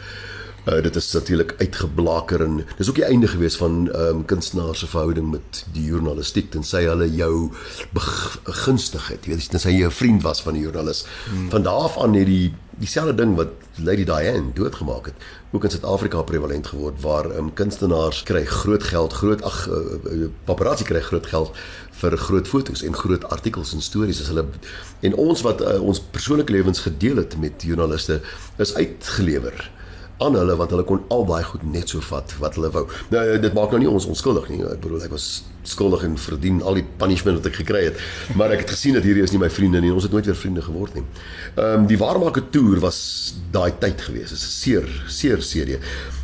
Uh, dit is natuurlik uitgeblaker en dis ook die einde gewees van ehm um, kunstenaars se verhouding met die journalistiek tensy hulle jou begunstig het. Jy weet tensy jy 'n vriend was van die joernalis. Hmm. Van daardie af aan het die dieselfde ding wat Lady Diane doodgemaak het, ook in Suid-Afrika prevalent geword waar ehm um, kunstenaars kry groot geld, groot ag uh, paparazzi kry groot geld vir groot fotos en groot artikels en stories as hulle en ons wat uh, ons persoonlike lewens gedeel het met joernaliste is uitgelewer aan hulle want hulle kon al daai goed net so vat wat hulle wou. Nou dit maak nou nie ons onskuldig nie. Ek bedoel ek was skuldig en verdien al die punishment wat ek gekry het. Maar ek het gesien dat hierdie is nie my vriende nie. Ons het nooit weer vriende geword nie. Ehm um, die waarmaker toer was daai tyd gewees. Dit is 'n seer seer serie.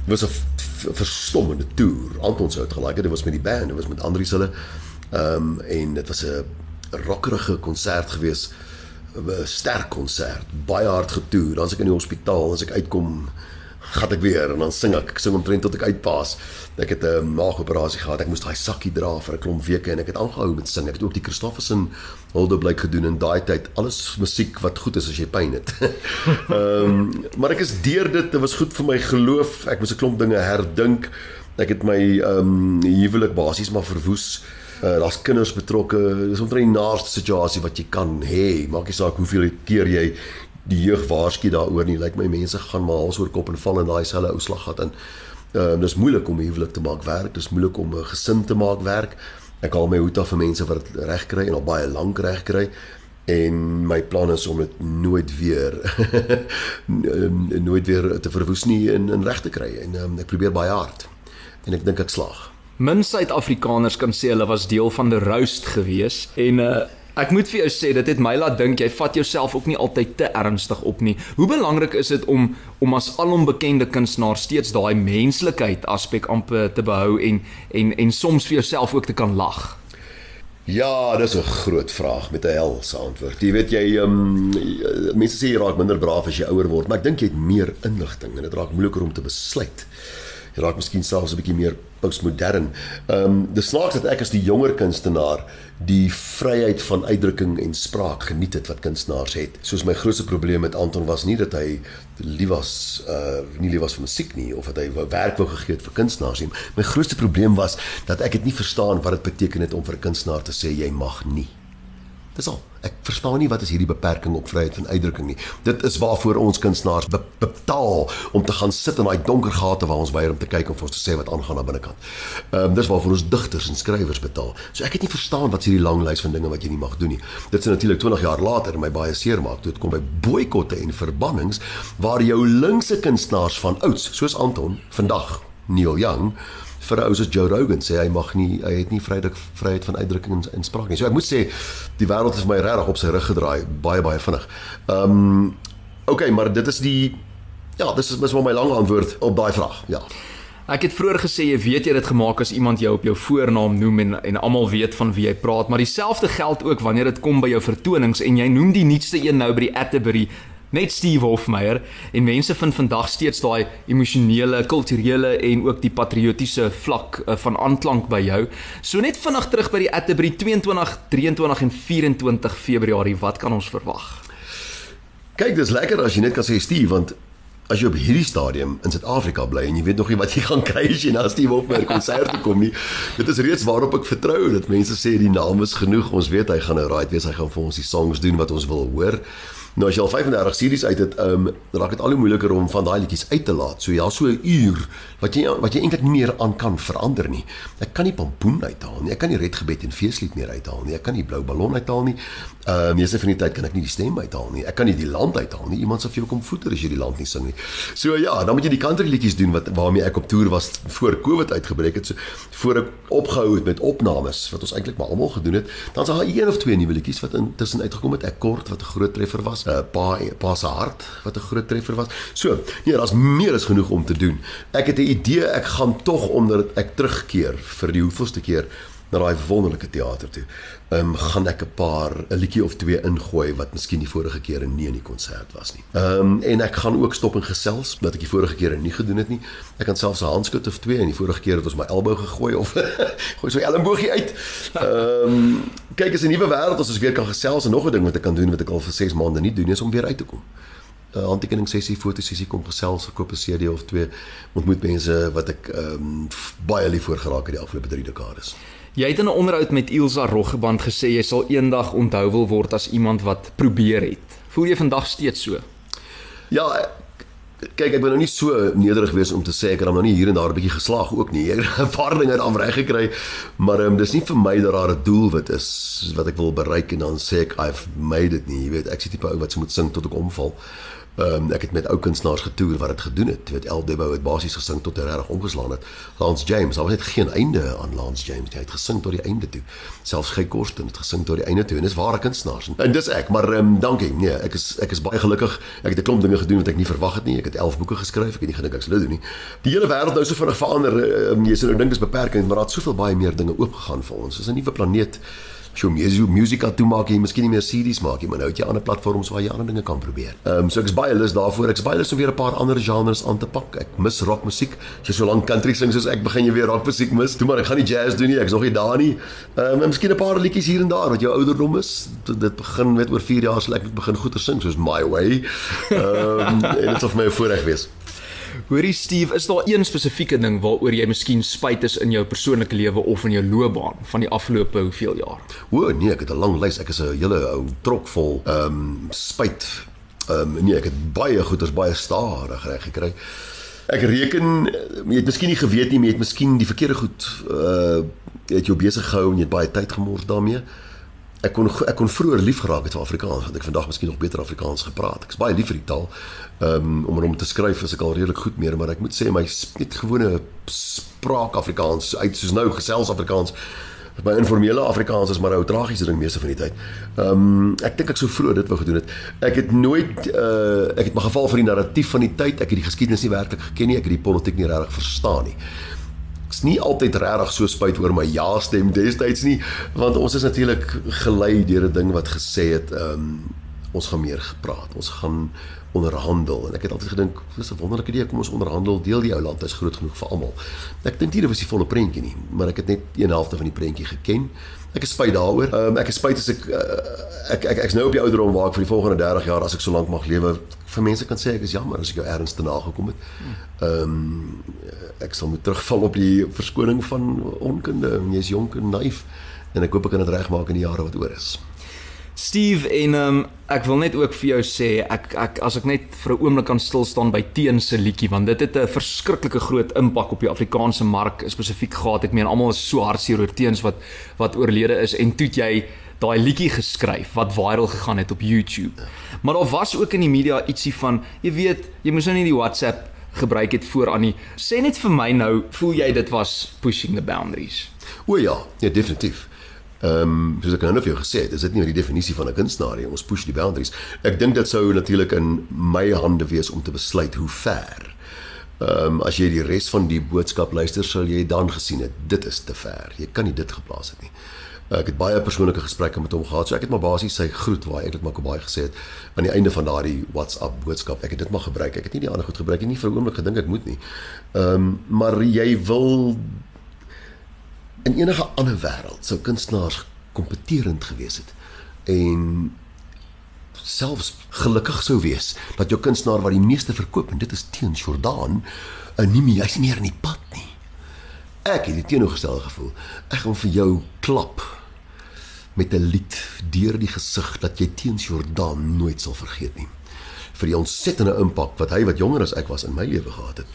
Dit was 'n verstommende toer. Anton gelaik het. Dit was met die band, dit was met Andrius hulle. Ehm um, en dit was 'n rockerige konsert geweest. 'n sterk konsert, baie hard getoer. Dan's ek in die hospitaal, as ek uitkom, gaan ek weer en dan sing ek. Ek sing omtrent tot ek uitpaas. Ek het 'n maagoperasie gehad. Ek moes daai sakkie dra vir 'n klomp weke en ek het aangehou met sing. Ek het ook die Christofferson Huldeblyk gedoen in daai tyd. Alles musiek wat goed is as jy pyn het. Ehm um, maar ek is deur dit. Dit was goed vir my geloof. Ek moes 'n klomp dinge herdink. Ek het my ehm um, huwelik basies maar verwoes. Uh, daar's kinders betrokke. Dis omtrent die naaste situasie wat jy kan hê. Maak nie saak hoeveel keer jy die jeug waarsku daaroor nie. Lyk my mense gaan maar hals oor kop en val in daai selfe ou slag gehad in. Ehm uh, dis moeilik om 'n huwelik te maak werk. Dis moeilik om 'n gesin te maak werk. Ek haal my hoed af vir mense wat reg kry en al baie lank reg kry en my plan is om dit nooit weer nooit weer te verwoes nie in in reg te kry en um, ek probeer baie hard en ek dink ek slaag. Min Suid-Afrikaners kan sê hulle was deel van die roast gewees en uh Ek moet vir jou sê dit het my laat dink jy vat jouself ook nie altyd te ernstig op nie. Hoe belangrik is dit om om as alombekende kunstenaar steeds daai menslikheid aspek amper te behou en en en soms vir jouself ook te kan lag? Ja, dis 'n groot vraag met 'n helse antwoord. Jy weet jy um, mense sê jy raak minder braaf as jy ouer word, maar ek dink jy het meer inligting en dit raak moeiliker om te besluit. Jy raak miskien selfs 'n bietjie meer postmodern. Ehm um, dis snaaks dat ek as die jonger kunstenaar die vryheid van uitdrukking en spraak geniet het wat kunstenaars het. Soos my grootste probleem met Anton was nie dat hy lief was uh nie lief was vir musiek nie of dat hy werk wou gegee het vir kunstenaars nie. My grootste probleem was dat ek dit nie verstaan wat dit beteken het om vir 'n kunstenaar te sê jy mag nie. Dis al. Ek verstaan nie wat is hierdie beperking op vryheid van uitdrukking nie. Dit is waarvoor ons kunstenaars be betaal om te gaan sit in daai donker gate waar ons weier om te kyk of ons te sê wat aangaan aan binnekant. Ehm um, dis waarvoor ons digters en skrywers betaal. So ek het nie verstaan wat is hierdie lang lys van dinge wat jy nie mag doen nie. Dit is natuurlik 20 jaar later my baie seer maak toe dit kom by boikotte en verbannings waar jou linkse kunstenaars van ouds soos Anton vandag Neil Young vir 'n ou soos Joe Rogan sê hy mag nie hy het nie vryheid vryheid van uitdrukking en, en spraak nie. So ek moet sê die wêreld het vir my regtig op sy rug gedraai baie baie vinnig. Ehm um, okay, maar dit is die ja, dis is mis my lang antwoord op daai vraag. Ja. Ek het vroeër gesê jy weet jy het gemaak as iemand jou op jou voornaam noem en en almal weet van wie jy praat, maar dieselfde geld ook wanneer dit kom by jou vertonings en jy noem die nuutste een nou by die Atterbury net Steve Hofmeyer en mense vind vandag steeds daai emosionele, kulturele en ook die patriotiese vlak uh, van aanklank by jou. So net vinnig terug by die Atterbury 22, 23 en 24 Februarie, wat kan ons verwag? Kyk, dis lekker as jy net kan sê Steve want as jy op hierdie stadium in Suid-Afrika bly en jy weet nog nie wat jy gaan kry as jy na Steve Hofmeyer konsert toe kom nie. Dit is reeds waarop ek vertrou dat mense sê die naam is genoeg. Ons weet hy gaan nou right wees, hy gaan vir ons die songs doen wat ons wil hoor. Nou as jy al 35 series uit het, ehm um, raak dit al hoe moeiliker om van daai liedjies uit te laat. So ja, so 'n uur wat jy wat jy eintlik nie meer aan kan verander nie. Ek kan nie Pampoen uithaal nie. Ek kan nie Redgebed en Feeslied meer uithaal nie. Ek kan nie Blou Ballon uithaal nie. Ehm uh, meeste van die tyd kan ek nie die stem uithaal nie. Ek kan nie die land uithaal nie. Iemand sal vir jou kom voeter as jy die land nie sing nie. So ja, dan moet jy die country liedjies doen wat waarmee ek op toer was voor Covid uitgebreek het. So voor ek opgehou het met opnames wat ons eintlik maar almal gedoen het, dan sal daar een of twee nuwe liedjies wat intussen uitgekom het. Ek kort wat 'n groot treffer was. Uh, Pa Pa se hart wat 'n groot treffer was. So, nee, daar's meer as genoeg om te doen. Ek het 'n idee ek gaan tog omdat ek terugkeer vir die hoeveelste keer na daai wonderlike teater toe. Ehm um, gaan ek 'n paar 'n liedjie of twee ingooi wat miskien die vorige keer nie in die konsert was nie. Ehm um, en ek gaan ook stop en gesels wat ek die vorige keer nie gedoen het nie. Ek kan selfs 'n handskud of twee en die vorige keer het ons my elbow gegooi of gooi so elmboogie uit. Ehm um, kyk is 'n nuwe wêreld as ons weer kan gesels en nog 'n ding wat ek kan doen wat ek al vir 6 maande nie doen is om weer uit te kom. 'n uh, handtekening sessie, fotosessie kom gesels, koop 'n CD of twee, ontmoet mense wat ek ehm um, baie lief voor geraak het die afgelope 3 dekades. Jy het in 'n onderhoud met Ilsa Roggeband gesê jy sal eendag onthou wil word as iemand wat probeer het. Voel jy vandag steeds so? Ja, kyk ek wil nou nie so nederig wees om te sê ek het hom nou nie hier en daar 'n bietjie geslaag ook nie. Ek het 'n paar dinge aan reg gekry, maar um, dis nie vir my dat daar 'n doel wat is wat ek wil bereik en dan sê ek I've made it nie. Jy weet, ek sê tipe ou wat se moet sing tot ek omval. Ehm um, ek het met ou kunstenaars getoer wat dit gedoen het. Jy weet El Debo het basies gesing tot hy reg omgeslaan het. Lance James, daar was net geen einde aan Lance James. Hy het gesing tot die einde toe. Selfs Gey Korsten het gesing tot die einde toe en dis ware kunstenaars. En dis ek, maar ehm um, dankie. Nee, ek is ek is baie gelukkig. Ek het 'n klomp dinge gedoen wat ek nie verwag het nie. Ek het 11 boeke geskryf. Ek het nie gedink ek sou dit doen nie. Die hele wêreld nou so vinnig verander. Um, jy sê nou dink dis beperkend, maar daar het soveel baie meer dinge oopgegaan vir ons. Dis 'n nuwe planeet show music musika toe maak jy miskien nie meer series maak jy maar nou het jy ander platforms waar jy ander dinge kan probeer. Ehm um, so ek is baie lus daarvoor. Ek is baie lus om weer 'n paar ander genres aan te pak. Ek mis rock musiek. As jy so lank country sing soos ek begin jy weer rock musiek mis. Toe maar ek gaan nie jazz doen nie. Ek's nog nie daar nie. Ehm um, en miskien 'n paar liedjies hier en daar wat jou ouderdom is. Dit begin met oor 4 jaar sal ek begin goeie sing soos My Way. Ehm um, en dit sal vir my 'n voorreg wees. Hoorie Steve, is daar een spesifieke ding waaroor jy miskien spyt is in jou persoonlike lewe of in jou loopbaan van die afgelope hoeveel jaar? O nee, ek het 'n lang lys. Ek is 'n hele ou trok vol ehm um, spyt. Ehm um, nee, ek het baie goeders baie stadig reg gekry. Ek reken jy het miskien nie geweet nie, jy het miskien die verkeerde goed uh het jou besig gehou en jy het baie tyd gemors daarmee ek kon ek kon vroeër lief geraak het vir Afrikaans want ek vandag miskien nog beter Afrikaans gepraat. Ek is baie lief vir die taal. Ehm um, om om te skryf is ek al redelik goed meer, maar ek moet sê my net gewone spraak Afrikaans uit soos nou gesels Afrikaans my informele Afrikaans is maar 'n ou tragiese ding meeste van die tyd. Ehm um, ek dink ek sou vroeër dit wou gedoen het. Ek het nooit uh ek het my geval vir die narratief van die tyd. Ek het die geskiedenis nie werklik geken nie. Ek het die politiek nie regtig verstaan nie ek's nie altyd regtig so spyt oor my ja stem destyds nie want ons is natuurlik gelei deur 'n ding wat gesê het um, ons gaan meer gepraat ons gaan onderhandel. En ek het altyd gedink dis 'n wonderlike idee kom ons onderhandel deel die ou land is groot genoeg vir almal. Ek dink nie dit was die volle prentjie nie maar ek het net een helfte van die prentjie geken. Ek is spyt daaroor. Um, ek is spyt as ek, uh, ek ek ek's nou op die ouderdom waar ek vir die volgende 30 jaar as ek so lank mag lewe vir mense kan sê ek is jammer as ek jou erns te nagekom het. Ehm um, ek sal moet terugval op die verskoning van onkunde. Jy's jonk en naïef en ek hoop ek kan dit regmaak in die jare wat oor is. Steve en um, ek wil net ook vir jou sê ek ek as ek net vir 'n oomblik kan stil staan by Teen se liedjie want dit het 'n verskriklike groot impak op die Afrikaanse mark spesifiek gehad. Ek meen almal is so hartseer oor Teens wat wat oorlede is en toe jy daai liedjie geskryf wat viral gegaan het op YouTube. Maar daar was ook in die media ietsie van jy weet, jy moes nou nie die WhatsApp gebruik het vooraan nie. Sê net vir my nou, voel jy dit was pushing the boundaries? O ja, ja definitief. Ehm um, soos ek nou vir jou gesê het, is dit nie die definisie van 'n kunstenaar nie. Ons push die boundaries. Ek dink dit sou natuurlik in my hande wees om te besluit hoe ver. Ehm um, as jy die res van die boodskap luister, sal jy dan gesien het dit is te ver. Jy kan nie dit geplaas het nie. Ek het baie persoonlike gesprekke met hom gehad. So ek het maar basies sy groet waar eintlik maar baie gesê het aan die einde van daardie WhatsApp boodskap. Ek het dit maar gebruik. Ek het nie die ander goed gebruik nie vir 'n oomblik gedink ek moet nie. Ehm um, maar jy wil in enige ander wêreld sou kunstenaars kompeterend gewees het en selfs gelukkig sou wees dat jou kunstenaar wat die meeste verkoop en dit is teen Jordan 'n nie meer hy's nie meer in die pad nie. Ek het die teenoorgestelde gevoel. Ek gaan vir jou klap met 'n lied deur die gesig dat jy teens Jordan nooit sal vergeet nie. Vir die ontsettende impak wat hy wat jonger as ek was in my lewe gehad het.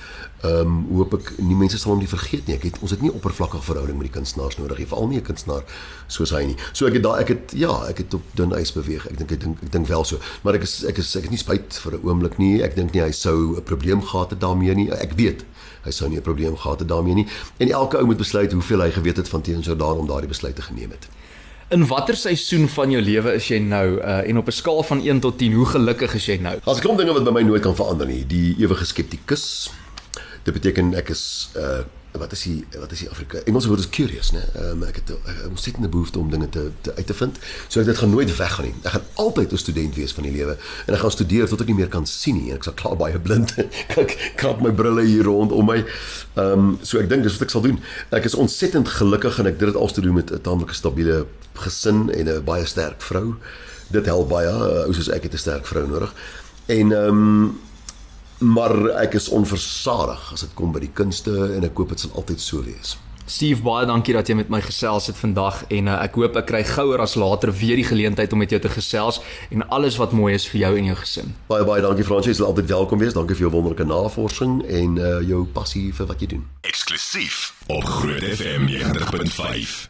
Ehm um, hoop ek nie mense sal hom nie vergeet nie. Ek het ons het nie oppervlakkige verhouding met die kunstenaars nodig nie, veral nie 'n kunstenaar soos hy nie. So ek het daai ek het ja, ek het op dun ys beweeg. Ek dink ek dink ek dink wel so. Maar ek is ek is ek is nie spyt vir 'n oomblik nie. Ek dink nie hy sou 'n probleem gehad het daarmee nie. Ek weet hy sou nie 'n probleem gehad het daarmee nie. En elke ou moet besluit hoeveel hy geweet het van teenoor Jordan om daardie besluit te geneem het. In watter seisoen van jou lewe is jy nou uh, en op 'n skaal van 1 tot 10 hoe gelukkig is jy nou? As ek kom dinge wat by my nooit kan verander nie, die ewige skeptikus. Dit beteken ek is uh wat is die wat is die Afrika Engelse woord is curious né? Um, ek het ons sit in 'n behoefte om dinge te, te uit te vind. So ek dit gaan nooit weggaan nie. Ek gaan altyd 'n student wees van die lewe en ek gaan studeer tot ek nie meer kan sien nie en ek sal klaar baie blind. Kyk krap my brille hier rond om my ehm um, so ek dink dis wat ek sal doen. Ek is ontsettend gelukkig en ek dit het alles te doen met 'n tamelike stabiele gesin en 'n baie sterk vrou. Dit help baie ou soos ek het 'n sterk vrou nodig. En ehm um, maar ek is onversadig as dit kom by die kunste en ek hoop dit sal altyd so wees. Steve, baie dankie dat jy met my gesels het vandag en uh, ek hoop ek kry gouer as later weer die geleentheid om met jou te gesels en alles wat mooi is vir jou en jou gesin. Baie baie dankie Fransie, jy sal altyd welkom wees. Dankie vir jou wonderlike navorsing en uh, jou passie vir wat jy doen. Eksklusief op Groot FM 90.5.